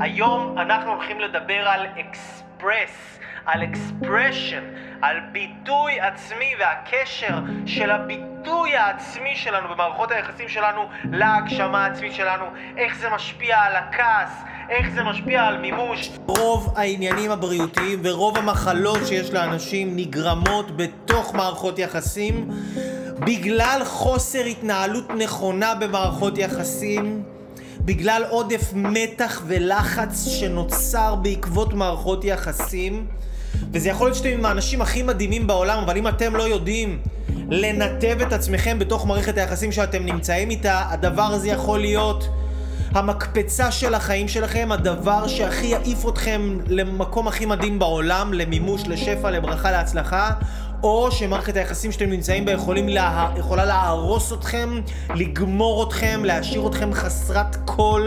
היום אנחנו הולכים לדבר על אקספרס, על expression, על ביטוי עצמי והקשר של הביטוי העצמי שלנו במערכות היחסים שלנו להגשמה העצמית שלנו, איך זה משפיע על הכעס, איך זה משפיע על מימוש. רוב העניינים הבריאותיים ורוב המחלות שיש לאנשים נגרמות בתוך מערכות יחסים בגלל חוסר התנהלות נכונה במערכות יחסים. בגלל עודף מתח ולחץ שנוצר בעקבות מערכות יחסים וזה יכול להיות שאתם עם האנשים הכי מדהימים בעולם אבל אם אתם לא יודעים לנתב את עצמכם בתוך מערכת היחסים שאתם נמצאים איתה הדבר הזה יכול להיות המקפצה של החיים שלכם, הדבר שהכי יעיף אתכם למקום הכי מדהים בעולם, למימוש, לשפע, לברכה, להצלחה, או שמערכת היחסים שאתם נמצאים בה לה... יכולה להרוס אתכם, לגמור אתכם, להשאיר אתכם חסרת כל,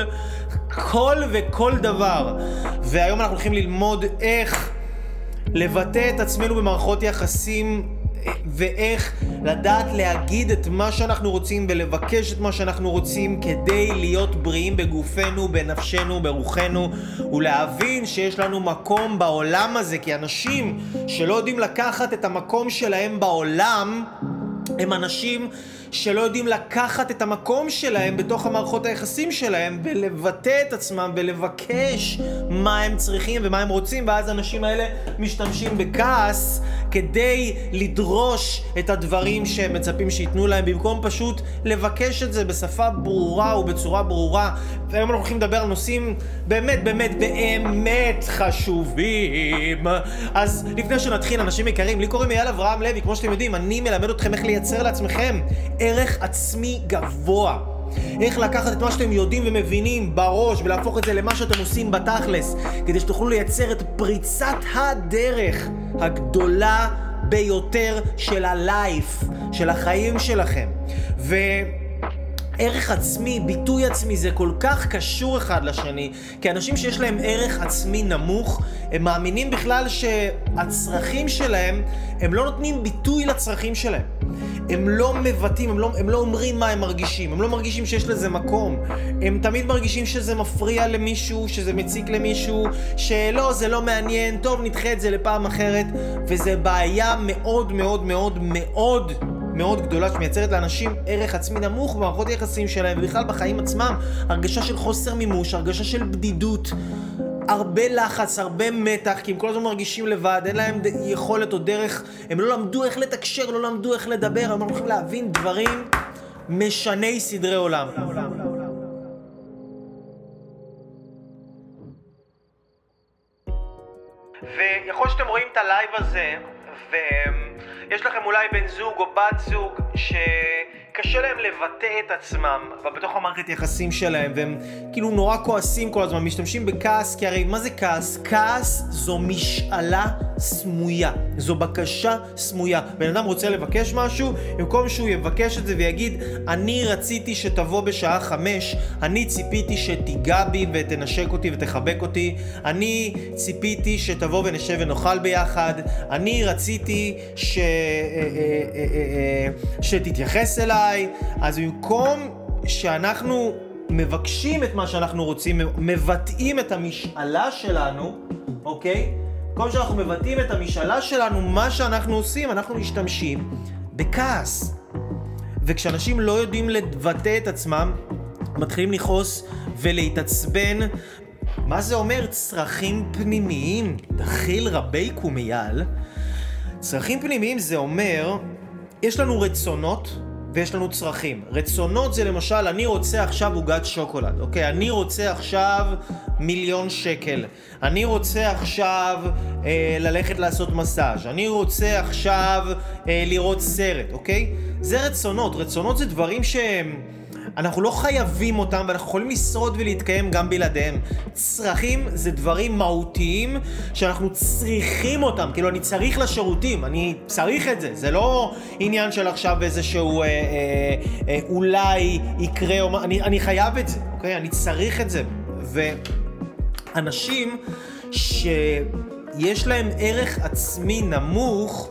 כל וכל דבר. והיום אנחנו הולכים ללמוד איך לבטא את עצמנו במערכות יחסים ואיך לדעת להגיד את מה שאנחנו רוצים ולבקש את מה שאנחנו רוצים כדי להיות בריאים בגופנו, בנפשנו, ברוחנו ולהבין שיש לנו מקום בעולם הזה כי אנשים שלא יודעים לקחת את המקום שלהם בעולם הם אנשים שלא יודעים לקחת את המקום שלהם בתוך המערכות היחסים שלהם ולבטא את עצמם ולבקש מה הם צריכים ומה הם רוצים ואז האנשים האלה משתמשים בכעס כדי לדרוש את הדברים שהם מצפים שייתנו להם במקום פשוט לבקש את זה בשפה ברורה ובצורה ברורה. והיום אנחנו הולכים לדבר על נושאים באמת באמת באמת חשובים. אז לפני שנתחיל אנשים יקרים לי קוראים אייל אברהם לוי. כמו שאתם יודעים אני מלמד אתכם איך לייצר לעצמכם ערך עצמי גבוה. איך לקחת את מה שאתם יודעים ומבינים בראש ולהפוך את זה למה שאתם עושים בתכלס כדי שתוכלו לייצר את פריצת הדרך הגדולה ביותר של הלייף, של החיים שלכם. ו... ערך עצמי, ביטוי עצמי, זה כל כך קשור אחד לשני, כי אנשים שיש להם ערך עצמי נמוך, הם מאמינים בכלל שהצרכים שלהם, הם לא נותנים ביטוי לצרכים שלהם. הם לא מבטאים, הם לא, הם לא אומרים מה הם מרגישים, הם לא מרגישים שיש לזה מקום. הם תמיד מרגישים שזה מפריע למישהו, שזה מציק למישהו, שלא, זה לא מעניין, טוב, נדחה את זה לפעם אחרת, וזה בעיה מאוד מאוד מאוד מאוד מאוד גדולה שמייצרת לאנשים ערך עצמי נמוך במערכות היחסים שלהם ובכלל בחיים עצמם. הרגשה של חוסר מימוש, הרגשה של בדידות הרבה לחץ, הרבה מתח, כי הם כל הזמן מרגישים לבד, אין להם יכולת או דרך, הם לא למדו איך לתקשר, לא למדו איך לדבר, הם הולכים להבין דברים משני סדרי עולם. ויכול שאתם רואים את ה live הזה, ויש לכם אולי בן זוג או בת זוג שקשה להם לבטא את עצמם בתוך המערכת יחסים שלהם והם כאילו נורא כועסים כל הזמן, משתמשים בכעס כי הרי מה זה כעס? כעס זו משאלה סמויה, זו בקשה סמויה. בן אדם רוצה לבקש משהו, במקום שהוא יבקש את זה ויגיד אני רציתי שתבוא בשעה חמש, אני ציפיתי שתיגע בי ותנשק אותי ותחבק אותי, אני ציפיתי שתבוא ונשב ונאכל ביחד, אני רציתי ש... שתתייחס אליי, אז במקום שאנחנו מבקשים את מה שאנחנו רוצים, מבטאים את המשאלה שלנו, אוקיי? במקום שאנחנו מבטאים את המשאלה שלנו, מה שאנחנו עושים, אנחנו משתמשים בכעס. וכשאנשים לא יודעים לבטא את עצמם, מתחילים לכעוס ולהתעצבן. מה זה אומר צרכים פנימיים? דחיל רבי קומייל. צרכים פנימיים זה אומר, יש לנו רצונות ויש לנו צרכים. רצונות זה למשל, אני רוצה עכשיו עוגת שוקולד, אוקיי? אני רוצה עכשיו מיליון שקל. אני רוצה עכשיו אה, ללכת לעשות מסאז'. אני רוצה עכשיו אה, לראות סרט, אוקיי? זה רצונות. רצונות זה דברים שהם... אנחנו לא חייבים אותם ואנחנו יכולים לשרוד ולהתקיים גם בלעדיהם. צרכים זה דברים מהותיים שאנחנו צריכים אותם, כאילו אני צריך לשירותים, אני צריך את זה, זה לא עניין של עכשיו איזשהו אה, אה, אה, אולי יקרה או מה, אני, אני חייב את זה, אוקיי? אני צריך את זה. ואנשים שיש להם ערך עצמי נמוך,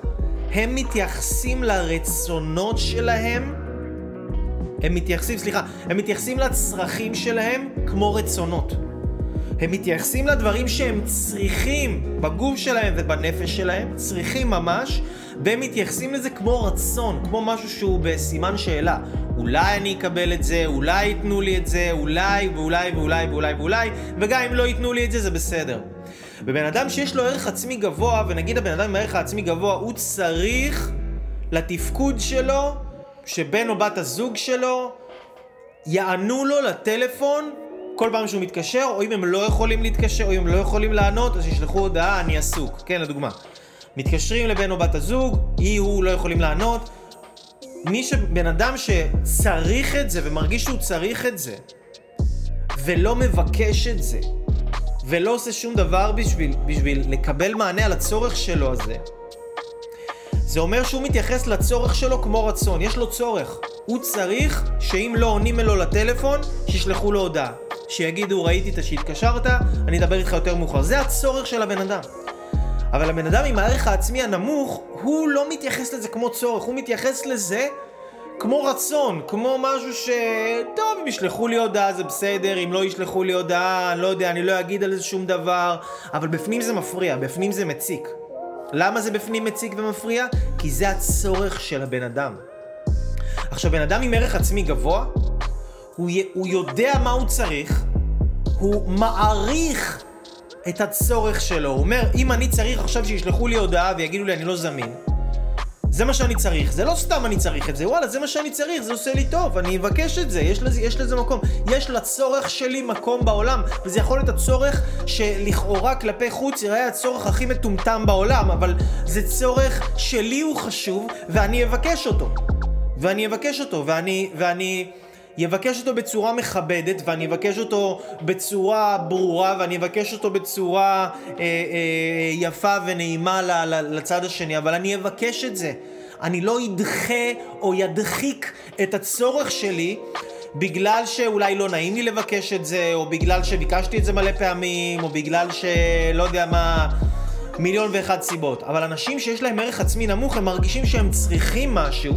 הם מתייחסים לרצונות שלהם הם מתייחסים, סליחה, הם מתייחסים לצרכים שלהם כמו רצונות. הם מתייחסים לדברים שהם צריכים בגוף שלהם ובנפש שלהם, צריכים ממש, והם מתייחסים לזה כמו רצון, כמו משהו שהוא בסימן שאלה. אולי אני אקבל את זה, אולי ייתנו לי את זה, אולי ואולי ואולי ואולי ואולי, וגם אם לא ייתנו לי את זה, זה בסדר. ובן אדם שיש לו ערך עצמי גבוה, ונגיד הבן אדם עם הערך העצמי גבוה, הוא צריך לתפקוד שלו, שבן או בת הזוג שלו יענו לו לטלפון כל פעם שהוא מתקשר, או אם הם לא יכולים להתקשר, או אם הם לא יכולים לענות, אז ישלחו הודעה, אני עסוק. כן, לדוגמה. מתקשרים לבן או בת הזוג, היא, הוא לא יכולים לענות. מי ש... בן אדם שצריך את זה ומרגיש שהוא צריך את זה, ולא מבקש את זה, ולא עושה שום דבר בשביל, בשביל לקבל מענה על הצורך שלו הזה, זה אומר שהוא מתייחס לצורך שלו כמו רצון, יש לו צורך. הוא צריך שאם לא עונים לו לטלפון, שישלחו לו הודעה. שיגידו, ראיתי את שהתקשרת, אני אדבר איתך יותר מאוחר. זה הצורך של הבן אדם. אבל הבן אדם עם הערך העצמי הנמוך, הוא לא מתייחס לזה כמו צורך, הוא מתייחס לזה כמו רצון, כמו משהו ש... טוב, אם ישלחו לי הודעה זה בסדר, אם לא ישלחו לי הודעה, אני לא יודע, אני לא אגיד על זה שום דבר, אבל בפנים זה מפריע, בפנים זה מציק. למה זה בפנים מציק ומפריע? כי זה הצורך של הבן אדם. עכשיו, בן אדם עם ערך עצמי גבוה, הוא, י... הוא יודע מה הוא צריך, הוא מעריך את הצורך שלו. הוא אומר, אם אני צריך עכשיו שישלחו לי הודעה ויגידו לי אני לא זמין, זה מה שאני צריך. זה לא סתם אני צריך את זה, וואלה, זה מה שאני צריך, זה עושה לי טוב, אני אבקש את זה, יש לזה, יש לזה מקום. יש לצורך שלי מקום בעולם, וזה יכול להיות הצורך שלכאורה כלפי חוץ יראה הצורך הכי מטומטם בעולם, אבל זה צורך שלי הוא חשוב, ואני אבקש אותו. ואני אבקש אותו, ואני... ואני... יבקש אותו בצורה מכבדת, ואני אבקש אותו בצורה ברורה, ואני אבקש אותו בצורה אה, אה, יפה ונעימה ל, ל, לצד השני, אבל אני אבקש את זה. אני לא אדחה או ידחיק את הצורך שלי בגלל שאולי לא נעים לי לבקש את זה, או בגלל שביקשתי את זה מלא פעמים, או בגלל שלא יודע מה... מיליון ואחת סיבות. אבל אנשים שיש להם ערך עצמי נמוך, הם מרגישים שהם צריכים משהו,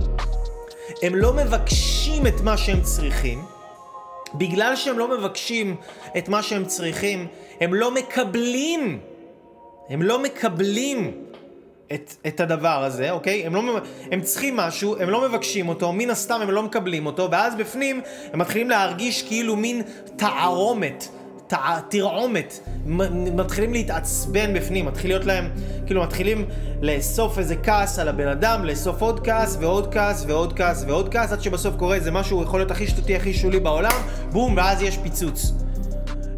הם לא מבקשים את מה שהם צריכים. בגלל שהם לא מבקשים את מה שהם צריכים, הם לא מקבלים. הם לא מקבלים את, את הדבר הזה, אוקיי? הם, לא, הם צריכים משהו, הם לא מבקשים אותו, מן הסתם הם לא מקבלים אותו, ואז בפנים הם מתחילים להרגיש כאילו מין תערומת. תרעומת, מתחילים להתעצבן בפנים, מתחיל להיות להם, כאילו מתחילים לאסוף איזה כעס על הבן אדם, לאסוף עוד כעס ועוד כעס ועוד כעס ועוד כעס, עד שבסוף קורה איזה משהו, יכול להיות הכי שטותי, הכי שולי בעולם, בום, ואז יש פיצוץ.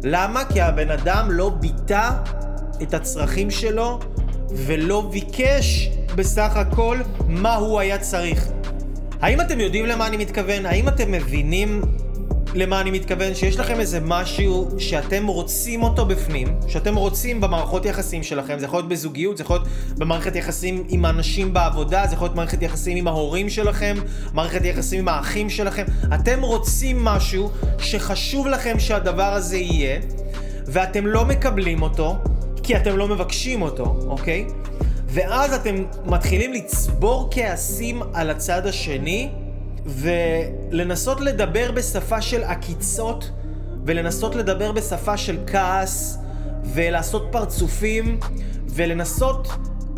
למה? כי הבן אדם לא ביטא את הצרכים שלו ולא ביקש בסך הכל מה הוא היה צריך. האם אתם יודעים למה אני מתכוון? האם אתם מבינים למה אני מתכוון? שיש לכם איזה משהו שאתם רוצים אותו בפנים, שאתם רוצים במערכות יחסים שלכם, זה יכול להיות בזוגיות, זה יכול להיות במערכת יחסים עם האנשים בעבודה, זה יכול להיות מערכת יחסים עם ההורים שלכם, מערכת יחסים עם האחים שלכם. אתם רוצים משהו שחשוב לכם שהדבר הזה יהיה, ואתם לא מקבלים אותו, כי אתם לא מבקשים אותו, אוקיי? ואז אתם מתחילים לצבור כעסים על הצד השני, ולנסות לדבר בשפה של עקיצות, ולנסות לדבר בשפה של כעס, ולעשות פרצופים, ולנסות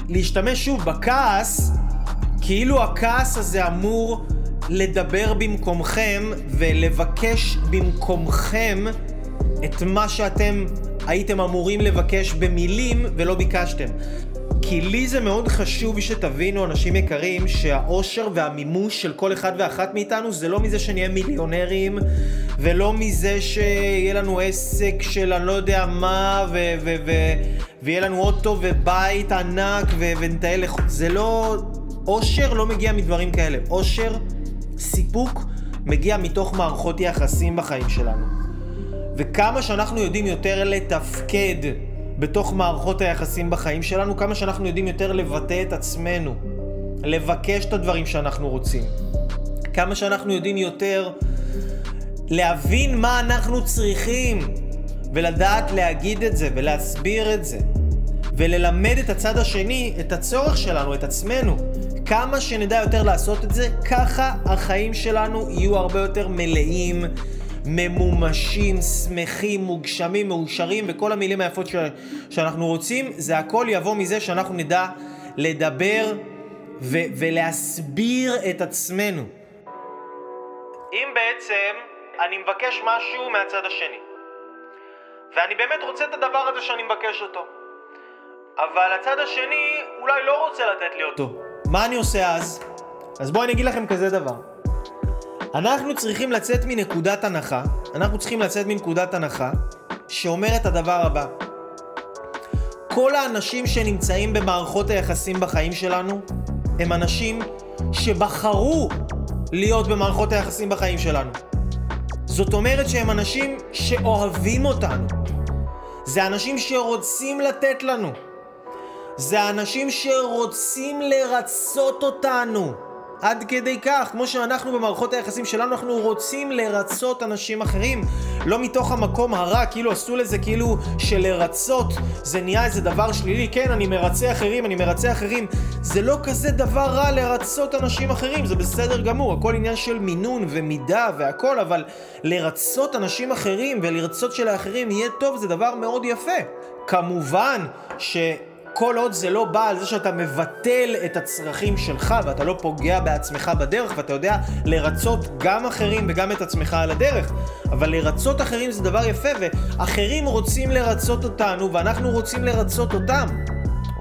להשתמש שוב בכעס, כאילו הכעס הזה אמור לדבר במקומכם ולבקש במקומכם את מה שאתם הייתם אמורים לבקש במילים ולא ביקשתם. כי לי זה מאוד חשוב שתבינו, אנשים יקרים, שהאושר והמימוש של כל אחד ואחת מאיתנו זה לא מזה שנהיה מיליונרים, ולא מזה שיהיה לנו עסק של אני לא יודע מה, ו- ו- ו- ויהיה לנו אוטו ובית ענק, ו- ונטייל. זה לא... אושר לא מגיע מדברים כאלה. אושר, סיפוק, מגיע מתוך מערכות יחסים בחיים שלנו. וכמה שאנחנו יודעים יותר לתפקד בתוך מערכות היחסים בחיים שלנו, כמה שאנחנו יודעים יותר לבטא את עצמנו, לבקש את הדברים שאנחנו רוצים. כמה שאנחנו יודעים יותר להבין מה אנחנו צריכים, ולדעת להגיד את זה, ולהסביר את זה, וללמד את הצד השני את הצורך שלנו, את עצמנו. כמה שנדע יותר לעשות את זה, ככה החיים שלנו יהיו הרבה יותר מלאים, ממומשים, שמחים, מוגשמים, מאושרים, וכל המילים היפות ש... שאנחנו רוצים, זה הכל יבוא מזה שאנחנו נדע לדבר ו... ולהסביר את עצמנו. אם בעצם אני מבקש משהו מהצד השני, ואני באמת רוצה את הדבר הזה שאני מבקש אותו, אבל הצד השני אולי לא רוצה לתת לי אותו. מה אני עושה אז? אז בואו אני אגיד לכם כזה דבר. אנחנו צריכים לצאת מנקודת הנחה, אנחנו צריכים לצאת מנקודת הנחה שאומרת הדבר הבא. כל האנשים שנמצאים במערכות היחסים בחיים שלנו הם אנשים שבחרו להיות במערכות היחסים בחיים שלנו. זאת אומרת שהם אנשים שאוהבים אותנו. זה אנשים שרוצים לתת לנו. זה אנשים שרוצים לרצות אותנו. עד כדי כך, כמו שאנחנו במערכות היחסים שלנו, אנחנו רוצים לרצות אנשים אחרים. לא מתוך המקום הרע, כאילו עשו לזה כאילו שלרצות זה נהיה איזה דבר שלילי. כן, אני מרצה אחרים, אני מרצה אחרים. זה לא כזה דבר רע לרצות אנשים אחרים, זה בסדר גמור. הכל עניין של מינון ומידה והכל, אבל לרצות אנשים אחרים ולרצות שלאחרים יהיה טוב זה דבר מאוד יפה. כמובן ש... כל עוד זה לא בא על זה שאתה מבטל את הצרכים שלך ואתה לא פוגע בעצמך בדרך ואתה יודע לרצות גם אחרים וגם את עצמך על הדרך. אבל לרצות אחרים זה דבר יפה ואחרים רוצים לרצות אותנו ואנחנו רוצים לרצות אותם.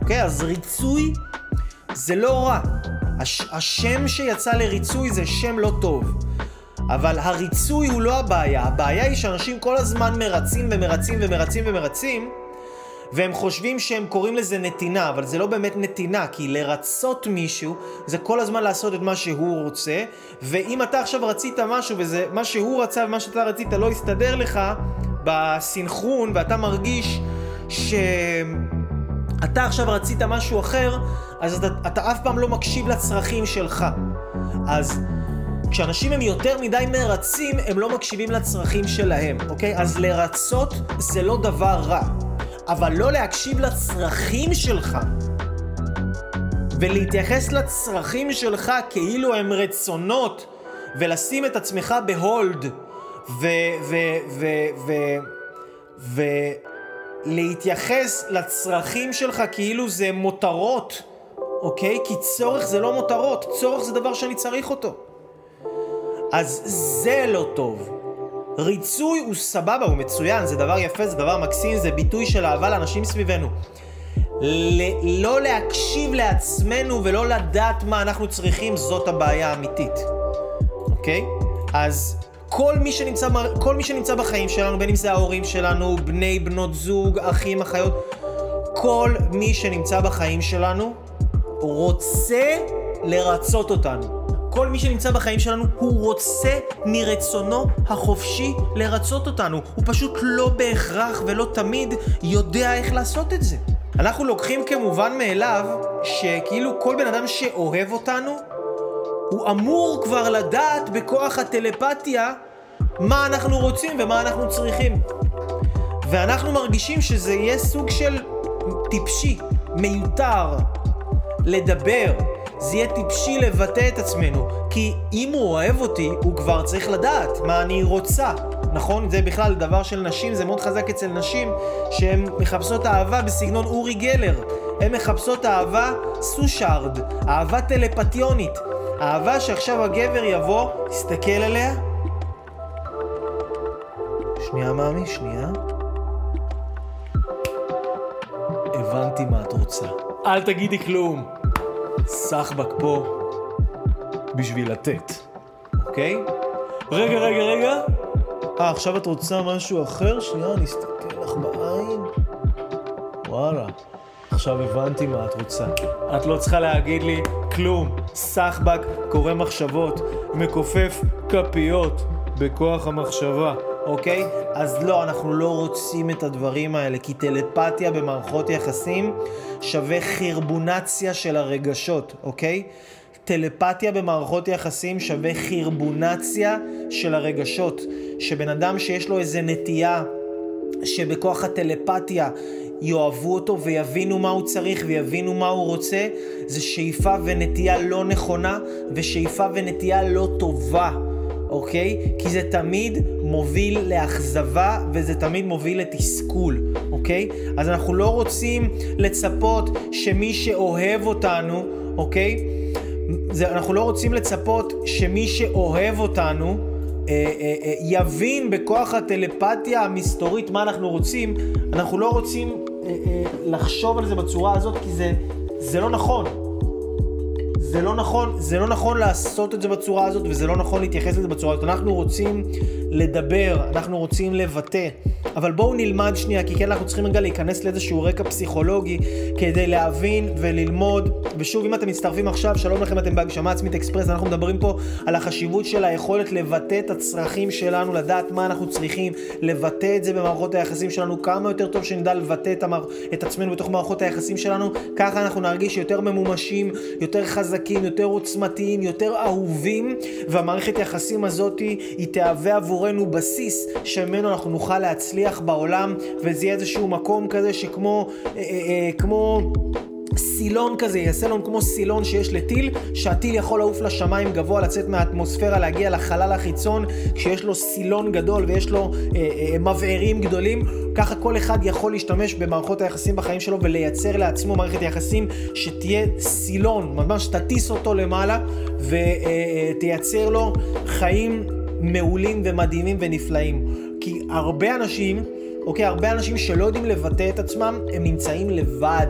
אוקיי? אז ריצוי זה לא רע. הש, השם שיצא לריצוי זה שם לא טוב. אבל הריצוי הוא לא הבעיה, הבעיה היא שאנשים כל הזמן מרצים ומרצים ומרצים ומרצים והם חושבים שהם קוראים לזה נתינה, אבל זה לא באמת נתינה, כי לרצות מישהו זה כל הזמן לעשות את מה שהוא רוצה, ואם אתה עכשיו רצית משהו וזה מה שהוא רצה ומה שאתה רצית לא הסתדר לך בסינכרון ואתה מרגיש שאתה עכשיו רצית משהו אחר, אז אתה, אתה אף פעם לא מקשיב לצרכים שלך. אז כשאנשים הם יותר מדי מרצים, הם לא מקשיבים לצרכים שלהם, אוקיי? אז לרצות זה לא דבר רע. אבל לא להקשיב לצרכים שלך. ולהתייחס לצרכים שלך כאילו הם רצונות, ולשים את עצמך בהולד, ו... ו... ו... לצרכים שלך כאילו זה מותרות, אוקיי? כי צורך זה לא מותרות, צורך זה דבר שאני צריך אותו. אז זה לא טוב. ריצוי הוא סבבה, הוא מצוין, זה דבר יפה, זה דבר מקסים, זה ביטוי של אהבה לאנשים סביבנו. ל- לא להקשיב לעצמנו ולא לדעת מה אנחנו צריכים, זאת הבעיה האמיתית. אוקיי? אז כל מי, שנמצא, כל מי שנמצא בחיים שלנו, בין אם זה ההורים שלנו, בני, בנות זוג, אחים, אחיות, כל מי שנמצא בחיים שלנו רוצה לרצות אותנו. כל מי שנמצא בחיים שלנו, הוא רוצה מרצונו החופשי לרצות אותנו. הוא פשוט לא בהכרח ולא תמיד יודע איך לעשות את זה. אנחנו לוקחים כמובן מאליו שכאילו כל בן אדם שאוהב אותנו, הוא אמור כבר לדעת בכוח הטלפתיה מה אנחנו רוצים ומה אנחנו צריכים. ואנחנו מרגישים שזה יהיה סוג של טיפשי, מיותר, לדבר, זה יהיה טיפשי לבטא את עצמנו. כי אם הוא אוהב אותי, הוא כבר צריך לדעת מה אני רוצה. נכון? זה בכלל דבר של נשים, זה מאוד חזק אצל נשים, שהן מחפשות אהבה בסגנון אורי גלר. הן מחפשות אהבה סושארד, אהבה טלפטיונית. אהבה שעכשיו הגבר יבוא, יסתכל עליה. שנייה, מאמי, שנייה. הבנתי מה את רוצה. אל תגידי כלום. סחבק פה בשביל לתת, אוקיי? רגע, רגע, רגע. אה, עכשיו את רוצה משהו אחר? שנייה, אני אסתכל לך בעין. וואלה, עכשיו הבנתי מה את רוצה. את לא צריכה להגיד לי כלום. סחבק קורא מחשבות, מכופף כפיות בכוח המחשבה. אוקיי? אז לא, אנחנו לא רוצים את הדברים האלה, כי טלפתיה במערכות יחסים שווה חרבונציה של הרגשות, אוקיי? טלפתיה במערכות יחסים שווה חרבונציה של הרגשות. שבן אדם שיש לו איזה נטייה שבכוח הטלפתיה יאהבו אותו ויבינו מה הוא צריך ויבינו מה הוא רוצה, זה שאיפה ונטייה לא נכונה ושאיפה ונטייה לא טובה. אוקיי? כי זה תמיד מוביל לאכזבה וזה תמיד מוביל לתסכול, אוקיי? אז אנחנו לא רוצים לצפות שמי שאוהב אותנו, אוקיי? זה, אנחנו לא רוצים לצפות שמי שאוהב אותנו אה, אה, אה, יבין בכוח הטלפתיה המסתורית מה אנחנו רוצים. אנחנו לא רוצים אה, אה, לחשוב על זה בצורה הזאת כי זה, זה לא נכון. זה לא נכון, זה לא נכון לעשות את זה בצורה הזאת וזה לא נכון להתייחס לזה בצורה הזאת. אנחנו רוצים לדבר, אנחנו רוצים לבטא. אבל בואו נלמד שנייה, כי כן אנחנו צריכים רגע להיכנס לאיזשהו רקע פסיכולוגי כדי להבין וללמוד. ושוב, אם אתם מצטרפים עכשיו, שלום לכם, אתם בהגשמה עצמית אקספרס, אנחנו מדברים פה על החשיבות של היכולת לבטא את הצרכים שלנו, לדעת מה אנחנו צריכים, לבטא את זה במערכות היחסים שלנו, כמה יותר טוב שנדע לבטא את, המער... את עצמנו בתוך מערכות היחסים שלנו, ככה אנחנו נרגיש יותר ממומשים, יותר חזקים, יותר עוצמתיים, יותר אהובים, והמערכת יחסים הזאת היא תהווה עבורנו בסיס שממנו אנחנו נוכל. להצליח בעולם, וזה יהיה איזשהו מקום כזה שכמו, אה, אה, אה, כמו... סילון כזה, יעשה לנו כמו סילון שיש לטיל, שהטיל יכול לעוף לשמיים גבוה, לצאת מהאטמוספירה, להגיע לחלל החיצון, כשיש לו סילון גדול ויש לו אה, אה, מבערים גדולים, ככה כל אחד יכול להשתמש במערכות היחסים בחיים שלו ולייצר לעצמו מערכת יחסים שתהיה סילון, ממש תטיס אותו למעלה ותייצר אה, לו חיים מעולים ומדהימים ונפלאים. כי הרבה אנשים, אוקיי, הרבה אנשים שלא יודעים לבטא את עצמם, הם נמצאים לבד.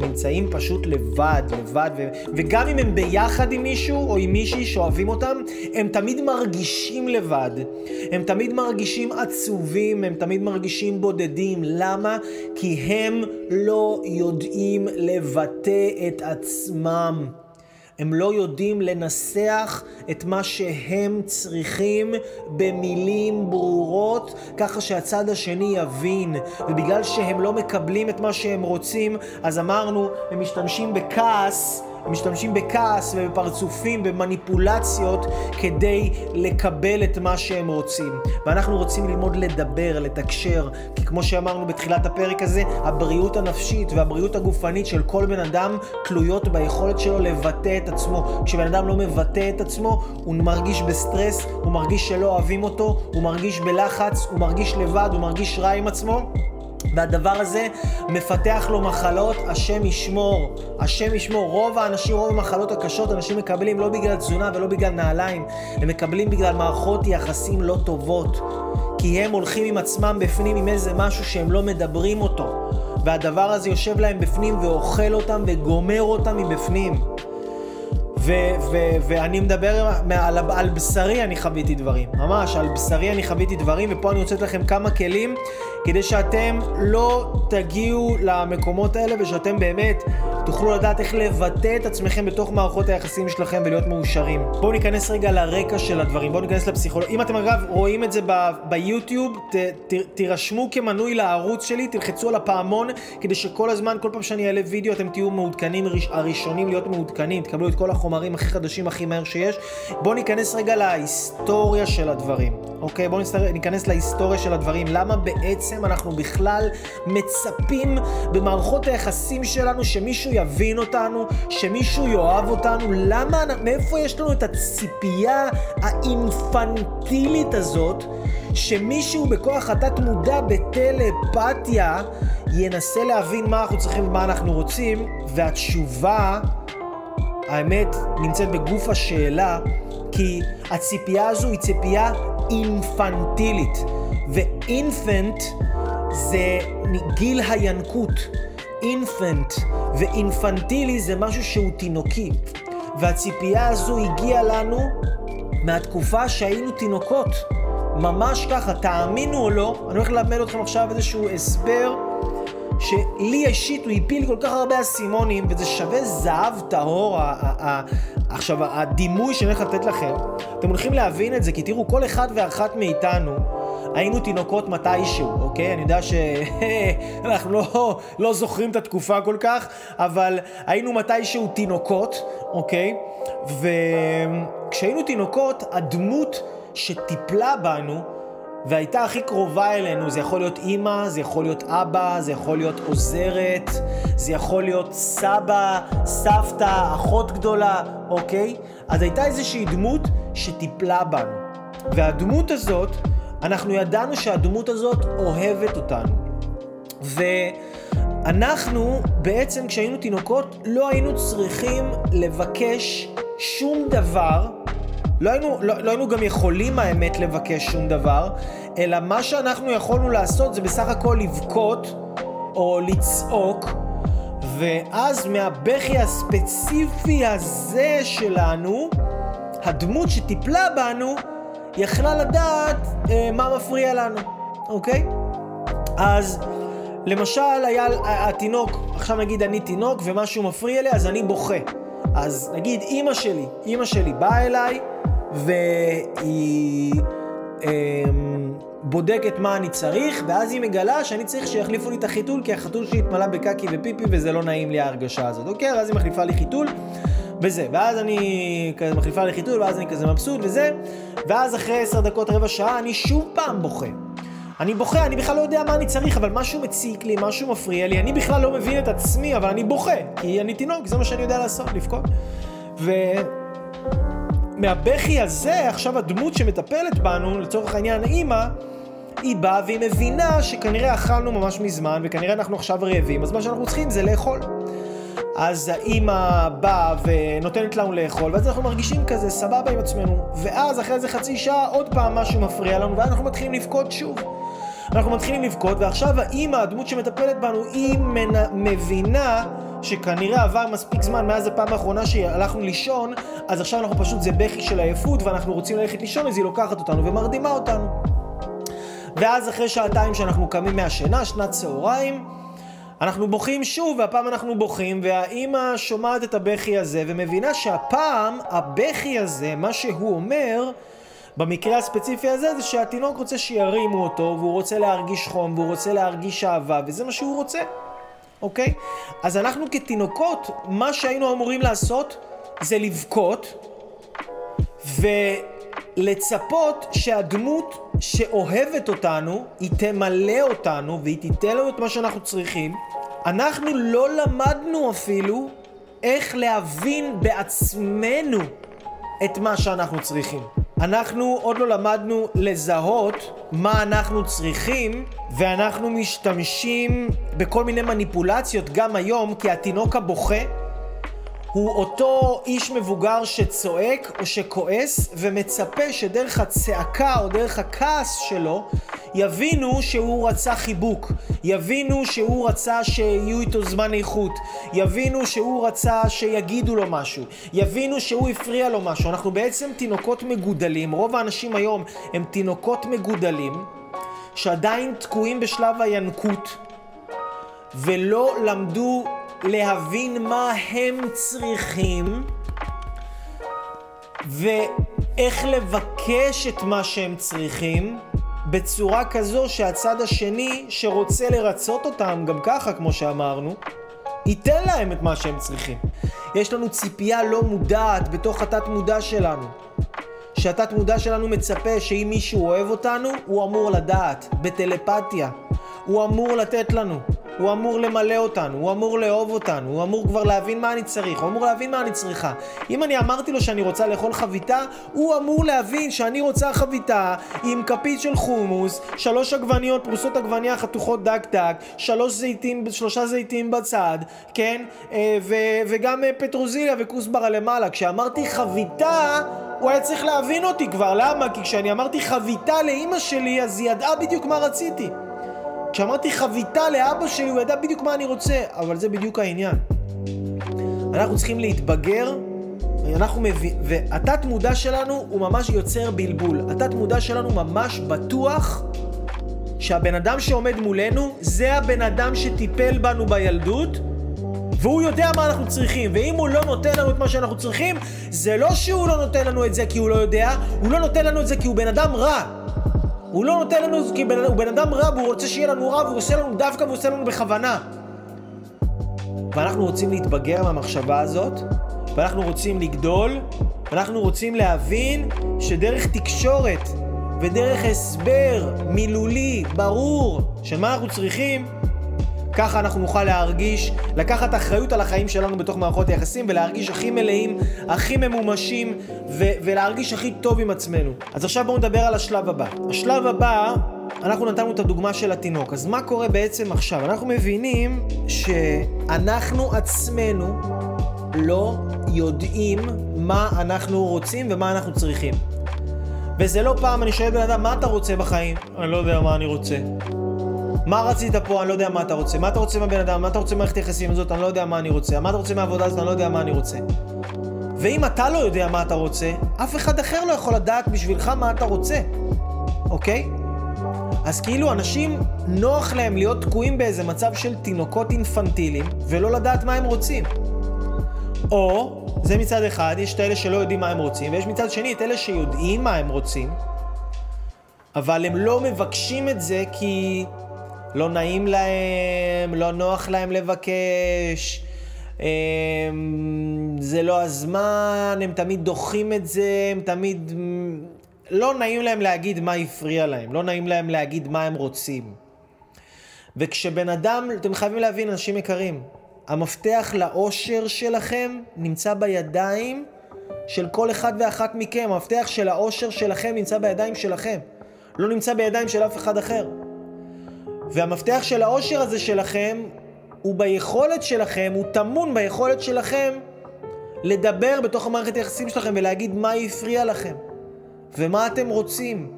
נמצאים פשוט לבד, לבד, ו- וגם אם הם ביחד עם מישהו או עם מישהי שאוהבים אותם, הם תמיד מרגישים לבד. הם תמיד מרגישים עצובים, הם תמיד מרגישים בודדים. למה? כי הם לא יודעים לבטא את עצמם. הם לא יודעים לנסח את מה שהם צריכים במילים ברורות, ככה שהצד השני יבין. ובגלל שהם לא מקבלים את מה שהם רוצים, אז אמרנו, הם משתמשים בכעס. משתמשים בכעס ובפרצופים, במניפולציות, כדי לקבל את מה שהם רוצים. ואנחנו רוצים ללמוד לדבר, לתקשר, כי כמו שאמרנו בתחילת הפרק הזה, הבריאות הנפשית והבריאות הגופנית של כל בן אדם תלויות ביכולת שלו לבטא את עצמו. כשבן אדם לא מבטא את עצמו, הוא מרגיש בסטרס, הוא מרגיש שלא אוהבים אותו, הוא מרגיש בלחץ, הוא מרגיש לבד, הוא מרגיש רע עם עצמו. והדבר הזה מפתח לו מחלות, השם ישמור. השם ישמור. רוב האנשים, רוב המחלות הקשות, אנשים מקבלים לא בגלל תזונה ולא בגלל נעליים, הם מקבלים בגלל מערכות יחסים לא טובות. כי הם הולכים עם עצמם בפנים עם איזה משהו שהם לא מדברים אותו. והדבר הזה יושב להם בפנים ואוכל אותם וגומר אותם מבפנים. ואני מדבר על, על בשרי אני חוויתי דברים, ממש, על בשרי אני חוויתי דברים, ופה אני רוצה לתת לכם כמה כלים כדי שאתם לא תגיעו למקומות האלה ושאתם באמת תוכלו לדעת איך לבטא את עצמכם בתוך מערכות היחסים שלכם ולהיות מאושרים. בואו ניכנס רגע לרקע של הדברים, בואו ניכנס לפסיכולוגיה. אם אתם אגב רואים את זה ביוטיוב, ת, ת, תירשמו כמנוי לערוץ שלי, תלחצו על הפעמון, כדי שכל הזמן, כל פעם שאני אעלה וידאו, אתם תהיו מעודכנים, הראשונים להיות מעודכנים, תקבלו את כל החומרים הכי חדשים, הכי מהר שיש. בואו ניכנס רגע להיסטוריה של הדברים, אוקיי? בואו ניכנס להיסטוריה של הדברים. למה בעצם אנחנו בכלל מצפים במערכות היחסים שלנו שמישהו יבין אותנו, שמישהו יאהב אותנו, למה, מאיפה יש לנו את הציפייה האינפנטילית הזאת, שמישהו בכוח התת מודע בטלפתיה ינסה להבין מה אנחנו צריכים ומה אנחנו רוצים, והתשובה, האמת, נמצאת בגוף השאלה, כי הציפייה הזו היא ציפייה אינפנטילית, ואינפנט זה גיל הינקות. אינפנט ואינפנטילי זה משהו שהוא תינוקי. והציפייה הזו הגיעה לנו מהתקופה שהיינו תינוקות. ממש ככה, תאמינו או לא, אני הולך ללמד אתכם עכשיו איזשהו הסבר שלי אישית הוא הפיל כל כך הרבה אסימונים, וזה שווה זהב טהור. עכשיו, הדימוי שאני הולך לתת לכם, אתם הולכים להבין את זה, כי תראו, כל אחד ואחת מאיתנו, היינו תינוקות מתישהו, אוקיי? אני יודע שאנחנו לא, לא זוכרים את התקופה כל כך, אבל היינו מתישהו תינוקות, אוקיי? וכשהיינו תינוקות, הדמות שטיפלה בנו, והייתה הכי קרובה אלינו, זה יכול להיות אימא, זה יכול להיות אבא, זה יכול להיות עוזרת, זה יכול להיות סבא, סבתא, אחות גדולה, אוקיי? אז הייתה איזושהי דמות שטיפלה בנו. והדמות הזאת, אנחנו ידענו שהדמות הזאת אוהבת אותנו. ואנחנו בעצם כשהיינו תינוקות לא היינו צריכים לבקש שום דבר, לא היינו, לא, לא היינו גם יכולים האמת לבקש שום דבר, אלא מה שאנחנו יכולנו לעשות זה בסך הכל לבכות או לצעוק, ואז מהבכי הספציפי הזה שלנו, הדמות שטיפלה בנו יכלה לדעת אה, מה מפריע לנו, אוקיי? אז למשל היה התינוק, עכשיו נגיד אני תינוק ומשהו מפריע לי אז אני בוכה. אז נגיד אימא שלי, אימא שלי באה אליי והיא אה, בודקת מה אני צריך ואז היא מגלה שאני צריך שיחליפו לי את החיתול כי החתול שלי התמלא בקקי ופיפי וזה לא נעים לי ההרגשה הזאת, אוקיי? ואז היא מחליפה לי חיתול וזה, ואז אני כזה מחליפה לי חיתול ואז אני כזה מבסוט וזה ואז אחרי עשר דקות רבע שעה אני שוב פעם בוכה אני בוכה, אני בכלל לא יודע מה אני צריך, אבל משהו מציק לי, משהו מפריע לי, אני בכלל לא מבין את עצמי, אבל אני בוכה, כי אני תינוק, זה מה שאני יודע לעשות, לבכות. ומהבכי הזה, עכשיו הדמות שמטפלת בנו, לצורך העניין האימא, היא באה והיא מבינה שכנראה אכלנו ממש מזמן, וכנראה אנחנו עכשיו רעבים, אז מה שאנחנו צריכים זה לאכול. אז האימא באה ונותנת לנו לאכול, ואז אנחנו מרגישים כזה סבבה עם עצמנו. ואז אחרי איזה חצי שעה עוד פעם משהו מפריע לנו, ואז אנחנו מתחילים לבכות שוב. אנחנו מתחילים לבכות, ועכשיו האימא, הדמות שמטפלת בנו, היא מנ... מבינה שכנראה עבר מספיק זמן מאז הפעם האחרונה שהלכנו לישון, אז עכשיו אנחנו פשוט, זה בכי של עייפות, ואנחנו רוצים ללכת לישון, אז היא לוקחת אותנו ומרדימה אותנו. ואז אחרי שעתיים שאנחנו קמים מהשינה, שנת צהריים, אנחנו בוכים שוב, והפעם אנחנו בוכים, והאימא שומעת את הבכי הזה, ומבינה שהפעם הבכי הזה, מה שהוא אומר, במקרה הספציפי הזה זה שהתינוק רוצה שירימו אותו, והוא רוצה להרגיש חום, והוא רוצה להרגיש אהבה, וזה מה שהוא רוצה, אוקיי? אז אנחנו כתינוקות, מה שהיינו אמורים לעשות זה לבכות, ולצפות שהדמות שאוהבת אותנו, היא תמלא אותנו, והיא תיתן לנו את מה שאנחנו צריכים. אנחנו לא למדנו אפילו איך להבין בעצמנו את מה שאנחנו צריכים. אנחנו עוד לא למדנו לזהות מה אנחנו צריכים, ואנחנו משתמשים בכל מיני מניפולציות גם היום, כי התינוק הבוכה הוא אותו איש מבוגר שצועק או שכועס ומצפה שדרך הצעקה או דרך הכעס שלו יבינו שהוא רצה חיבוק, יבינו שהוא רצה שיהיו איתו זמן איכות, יבינו שהוא רצה שיגידו לו משהו, יבינו שהוא הפריע לו משהו. אנחנו בעצם תינוקות מגודלים, רוב האנשים היום הם תינוקות מגודלים שעדיין תקועים בשלב הינקות ולא למדו להבין מה הם צריכים ואיך לבקש את מה שהם צריכים בצורה כזו שהצד השני שרוצה לרצות אותם גם ככה כמו שאמרנו ייתן להם את מה שהם צריכים. יש לנו ציפייה לא מודעת בתוך התת מודע שלנו שהתת מודע שלנו מצפה שאם מישהו אוהב אותנו הוא אמור לדעת בטלפתיה הוא אמור לתת לנו הוא אמור למלא אותנו, הוא אמור לאהוב אותנו, הוא אמור כבר להבין מה אני צריך, הוא אמור להבין מה אני צריכה. אם אני אמרתי לו שאני רוצה לאכול חביתה, הוא אמור להבין שאני רוצה חביתה עם כפית של חומוס, שלוש עגבניות, פרוסות עגבניה חתוכות דק דק, שלוש זיתים, שלושה זיתים בצד, כן? אה, ו- וגם אה, פטרוזיליה וכוסברה למעלה. כשאמרתי חביתה... הוא היה צריך להבין אותי כבר, למה? כי כשאני אמרתי חביתה לאימא שלי, אז היא ידעה בדיוק מה רציתי. כשאמרתי חביתה לאבא שלי, הוא ידע בדיוק מה אני רוצה, אבל זה בדיוק העניין. אנחנו צריכים להתבגר, אנחנו מבין, והתת מודע שלנו הוא ממש יוצר בלבול. התת מודע שלנו ממש בטוח שהבן אדם שעומד מולנו זה הבן אדם שטיפל בנו בילדות, והוא יודע מה אנחנו צריכים, ואם הוא לא נותן לנו את מה שאנחנו צריכים, זה לא שהוא לא נותן לנו את זה כי הוא לא יודע, הוא לא נותן לנו את זה כי הוא בן אדם רע. הוא לא נותן לנו, כי בן, הוא בן אדם רע והוא רוצה שיהיה לנו רע והוא עושה לנו דווקא והוא עושה לנו בכוונה. ואנחנו רוצים להתבגר מהמחשבה הזאת, ואנחנו רוצים לגדול, ואנחנו רוצים להבין שדרך תקשורת ודרך הסבר מילולי, ברור, של מה אנחנו צריכים, ככה אנחנו נוכל להרגיש, לקחת אחריות על החיים שלנו בתוך מערכות היחסים ולהרגיש הכי מלאים, הכי ממומשים ו- ולהרגיש הכי טוב עם עצמנו. אז עכשיו בואו נדבר על השלב הבא. השלב הבא, אנחנו נתנו את הדוגמה של התינוק. אז מה קורה בעצם עכשיו? אנחנו מבינים שאנחנו עצמנו לא יודעים מה אנחנו רוצים ומה אנחנו צריכים. וזה לא פעם אני שואל בן אדם, מה אתה רוצה בחיים? אני לא יודע מה אני רוצה. מה רצית פה? אני לא יודע מה אתה רוצה. מה אתה רוצה מהבן אדם? מה אתה רוצה ממערכת היחסים הזאת? אני לא יודע מה אני רוצה. מה אתה רוצה מהעבודה הזאת? אני לא יודע מה אני רוצה. ואם אתה לא יודע מה אתה רוצה, אף אחד אחר לא יכול לדעת בשבילך מה אתה רוצה, אוקיי? אז כאילו אנשים, נוח להם להיות תקועים באיזה מצב של תינוקות אינפנטיליים, ולא לדעת מה הם רוצים. או, זה מצד אחד, יש את אלה שלא יודעים מה הם רוצים, ויש מצד שני את אלה שיודעים מה הם רוצים, אבל הם לא מבקשים את זה כי לא נעים להם, לא נוח להם לבקש, זה לא הזמן, הם תמיד דוחים את זה, הם תמיד... לא נעים להם להגיד מה הפריע להם, לא נעים להם להגיד מה הם רוצים. וכשבן אדם, אתם חייבים להבין, אנשים יקרים, המפתח לאושר שלכם נמצא בידיים של כל אחד ואחת מכם. המפתח של האושר שלכם נמצא בידיים שלכם. לא נמצא בידיים של אף אחד אחר. והמפתח של האושר הזה שלכם הוא ביכולת שלכם, הוא טמון ביכולת שלכם לדבר בתוך המערכת היחסים שלכם ולהגיד מה הפריע לכם, ומה אתם רוצים,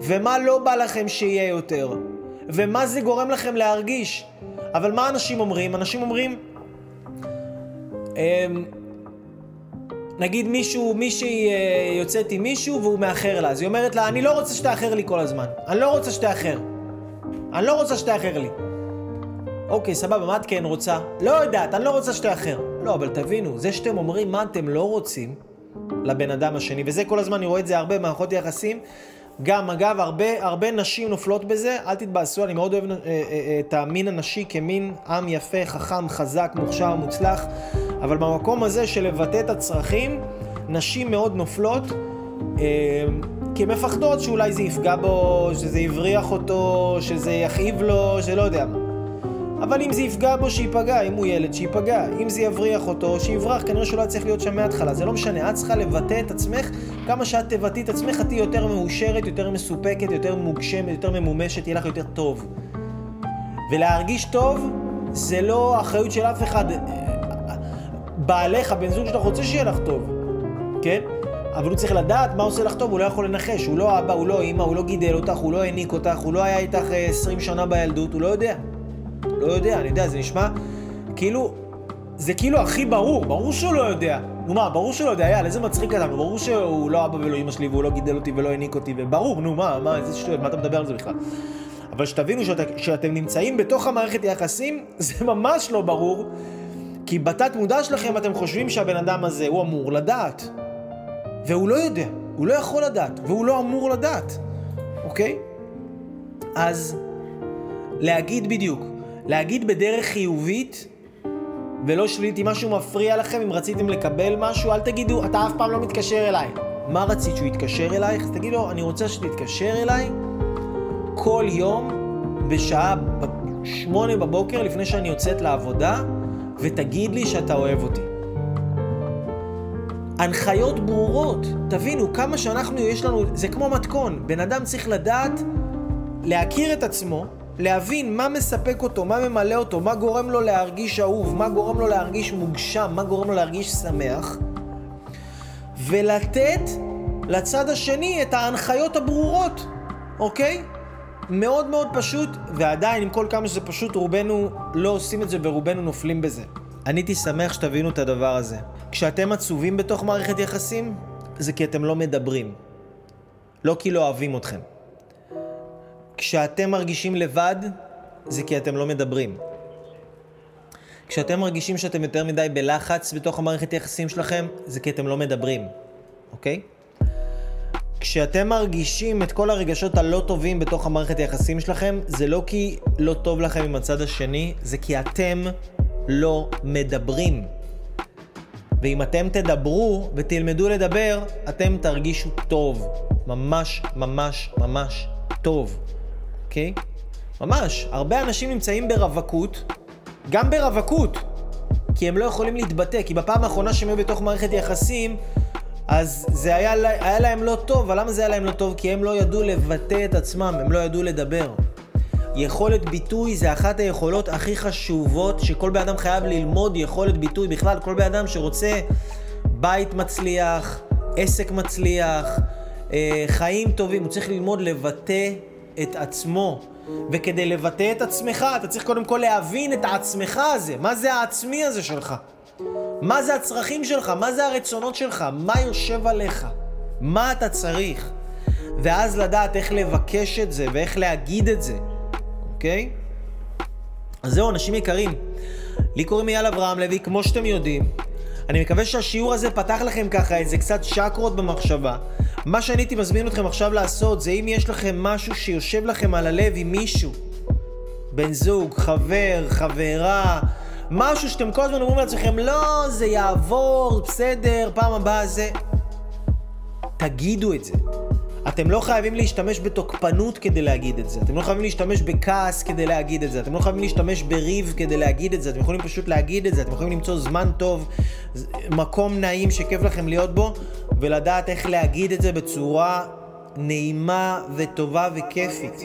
ומה לא בא לכם שיהיה יותר, ומה זה גורם לכם להרגיש. אבל מה אנשים אומרים? אנשים אומרים, אמ, נגיד מישהו, מישהי אה, יוצאת עם מישהו והוא מאחר לה, אז היא אומרת לה, אני לא רוצה שתאחר לי כל הזמן, אני לא רוצה שתאחר. אני לא רוצה שתאחר לי. אוקיי, סבבה, מה את כן רוצה? לא יודעת, אני לא רוצה שתאחר. לא, אבל תבינו, זה שאתם אומרים מה אתם לא רוצים לבן אדם השני, וזה כל הזמן, אני רואה את זה הרבה במערכות יחסים, גם, אגב, הרבה, הרבה נשים נופלות בזה, אל תתבאסו, אני מאוד אוהב אה, אה, אה, את המין הנשי כמין עם יפה, חכם, חזק, מוכשר, מוצלח, אבל במקום הזה של לבטא את הצרכים, נשים מאוד נופלות, כי הן מפחדות שאולי זה יפגע בו, שזה יבריח אותו, שזה יכאיב לו, שלא יודע מה. אבל אם זה יפגע בו, שייפגע, אם הוא ילד, שייפגע. אם זה יבריח אותו, שיברח, כנראה שלא היה צריך להיות שם מההתחלה. זה לא משנה, את צריכה לבטא את עצמך, כמה שאת תבטאי את עצמך, את תהיי יותר מאושרת, יותר מסופקת, יותר מוגשמת, יותר ממומשת, יהיה לך יותר טוב. ולהרגיש טוב, זה לא אחריות של אף אחד. בעלך, הבן זוג שלך רוצה שיהיה לך טוב, כן? אבל הוא צריך לדעת מה עושה לך טוב, הוא לא יכול לנחש, הוא לא אבא, הוא לא אימא, הוא לא גידל אותך, הוא לא העניק אותך, הוא לא היה איתך 20 שנה בילדות, הוא לא יודע. לא יודע, אני יודע, זה נשמע כאילו, זה כאילו הכי ברור, ברור שהוא לא יודע. נו מה, ברור שהוא לא יודע, יאללה, איזה מצחיק אתה, ברור שהוא לא אבא ולא אמא שלי והוא לא גידל אותי ולא העניק אותי, וברור, נו מה, מה, איזה שטויות, מה אתה מדבר על זה בכלל? אבל שתבינו שאתם נמצאים בתוך המערכת יחסים, זה ממש לא ברור, כי בתת מודע שלכם אתם חושבים שהבן אדם הזה, הוא אמור לדעת. והוא לא יודע, הוא לא יכול לדעת, והוא לא אמור לדעת, אוקיי? אז להגיד בדיוק, להגיד בדרך חיובית ולא שלילית, אם משהו מפריע לכם, אם רציתם לקבל משהו, אל תגידו, אתה אף פעם לא מתקשר אליי. מה רצית, שהוא יתקשר אלייך? אז תגידו, אני רוצה שתתקשר אליי כל יום בשעה שמונה בבוקר לפני שאני יוצאת לעבודה, ותגיד לי שאתה אוהב אותי. הנחיות ברורות, תבינו, כמה שאנחנו, יש לנו, זה כמו מתכון. בן אדם צריך לדעת, להכיר את עצמו, להבין מה מספק אותו, מה ממלא אותו, מה גורם לו להרגיש אהוב, מה גורם לו להרגיש מוגשם, מה גורם לו להרגיש שמח, ולתת לצד השני את ההנחיות הברורות, אוקיי? מאוד מאוד פשוט, ועדיין, עם כל כמה שזה פשוט, רובנו לא עושים את זה ורובנו נופלים בזה. אני הייתי שמח שתבינו את הדבר הזה. כשאתם עצובים בתוך מערכת יחסים, זה כי אתם לא מדברים. לא כי לא אוהבים אתכם. כשאתם מרגישים לבד, זה כי אתם לא מדברים. כשאתם מרגישים שאתם יותר מדי בלחץ בתוך המערכת יחסים שלכם, זה כי אתם לא מדברים, אוקיי? כשאתם מרגישים את כל הרגשות הלא טובים בתוך המערכת היחסים שלכם, זה לא כי לא טוב לכם עם הצד השני, זה כי אתם לא מדברים. ואם אתם תדברו ותלמדו לדבר, אתם תרגישו טוב. ממש ממש ממש טוב. אוקיי? ממש. הרבה אנשים נמצאים ברווקות, גם ברווקות, כי הם לא יכולים להתבטא, כי בפעם האחרונה שהם היו בתוך מערכת יחסים, אז זה היה, היה להם לא טוב, אבל למה זה היה להם לא טוב? כי הם לא ידעו לבטא את עצמם, הם לא ידעו לדבר. יכולת ביטוי זה אחת היכולות הכי חשובות שכל בן אדם חייב ללמוד יכולת ביטוי. בכלל, כל בן אדם שרוצה בית מצליח, עסק מצליח, אה, חיים טובים, הוא צריך ללמוד לבטא את עצמו. וכדי לבטא את עצמך, אתה צריך קודם כל להבין את העצמך הזה. מה זה העצמי הזה שלך? מה זה הצרכים שלך? מה זה הרצונות שלך? מה יושב עליך? מה אתה צריך? ואז לדעת איך לבקש את זה ואיך להגיד את זה, אוקיי? אז זהו, אנשים יקרים. לי קוראים אייל אברהם לוי, כמו שאתם יודעים. אני מקווה שהשיעור הזה פתח לכם ככה איזה קצת צ'קרות במחשבה. מה שאני הייתי מזמין אתכם עכשיו לעשות זה אם יש לכם משהו שיושב לכם על הלב עם מישהו, בן זוג, חבר, חברה, משהו שאתם כל הזמן אומרים לעצמכם, לא, זה יעבור, בסדר, פעם הבאה זה... תגידו את זה. אתם לא חייבים להשתמש בתוקפנות כדי להגיד את זה. אתם לא חייבים להשתמש בכעס כדי להגיד את זה. אתם לא חייבים להשתמש בריב כדי להגיד את זה. אתם יכולים פשוט להגיד את זה. אתם יכולים למצוא זמן טוב, מקום נעים שכיף לכם להיות בו, ולדעת איך להגיד את זה בצורה נעימה וטובה וכיפית.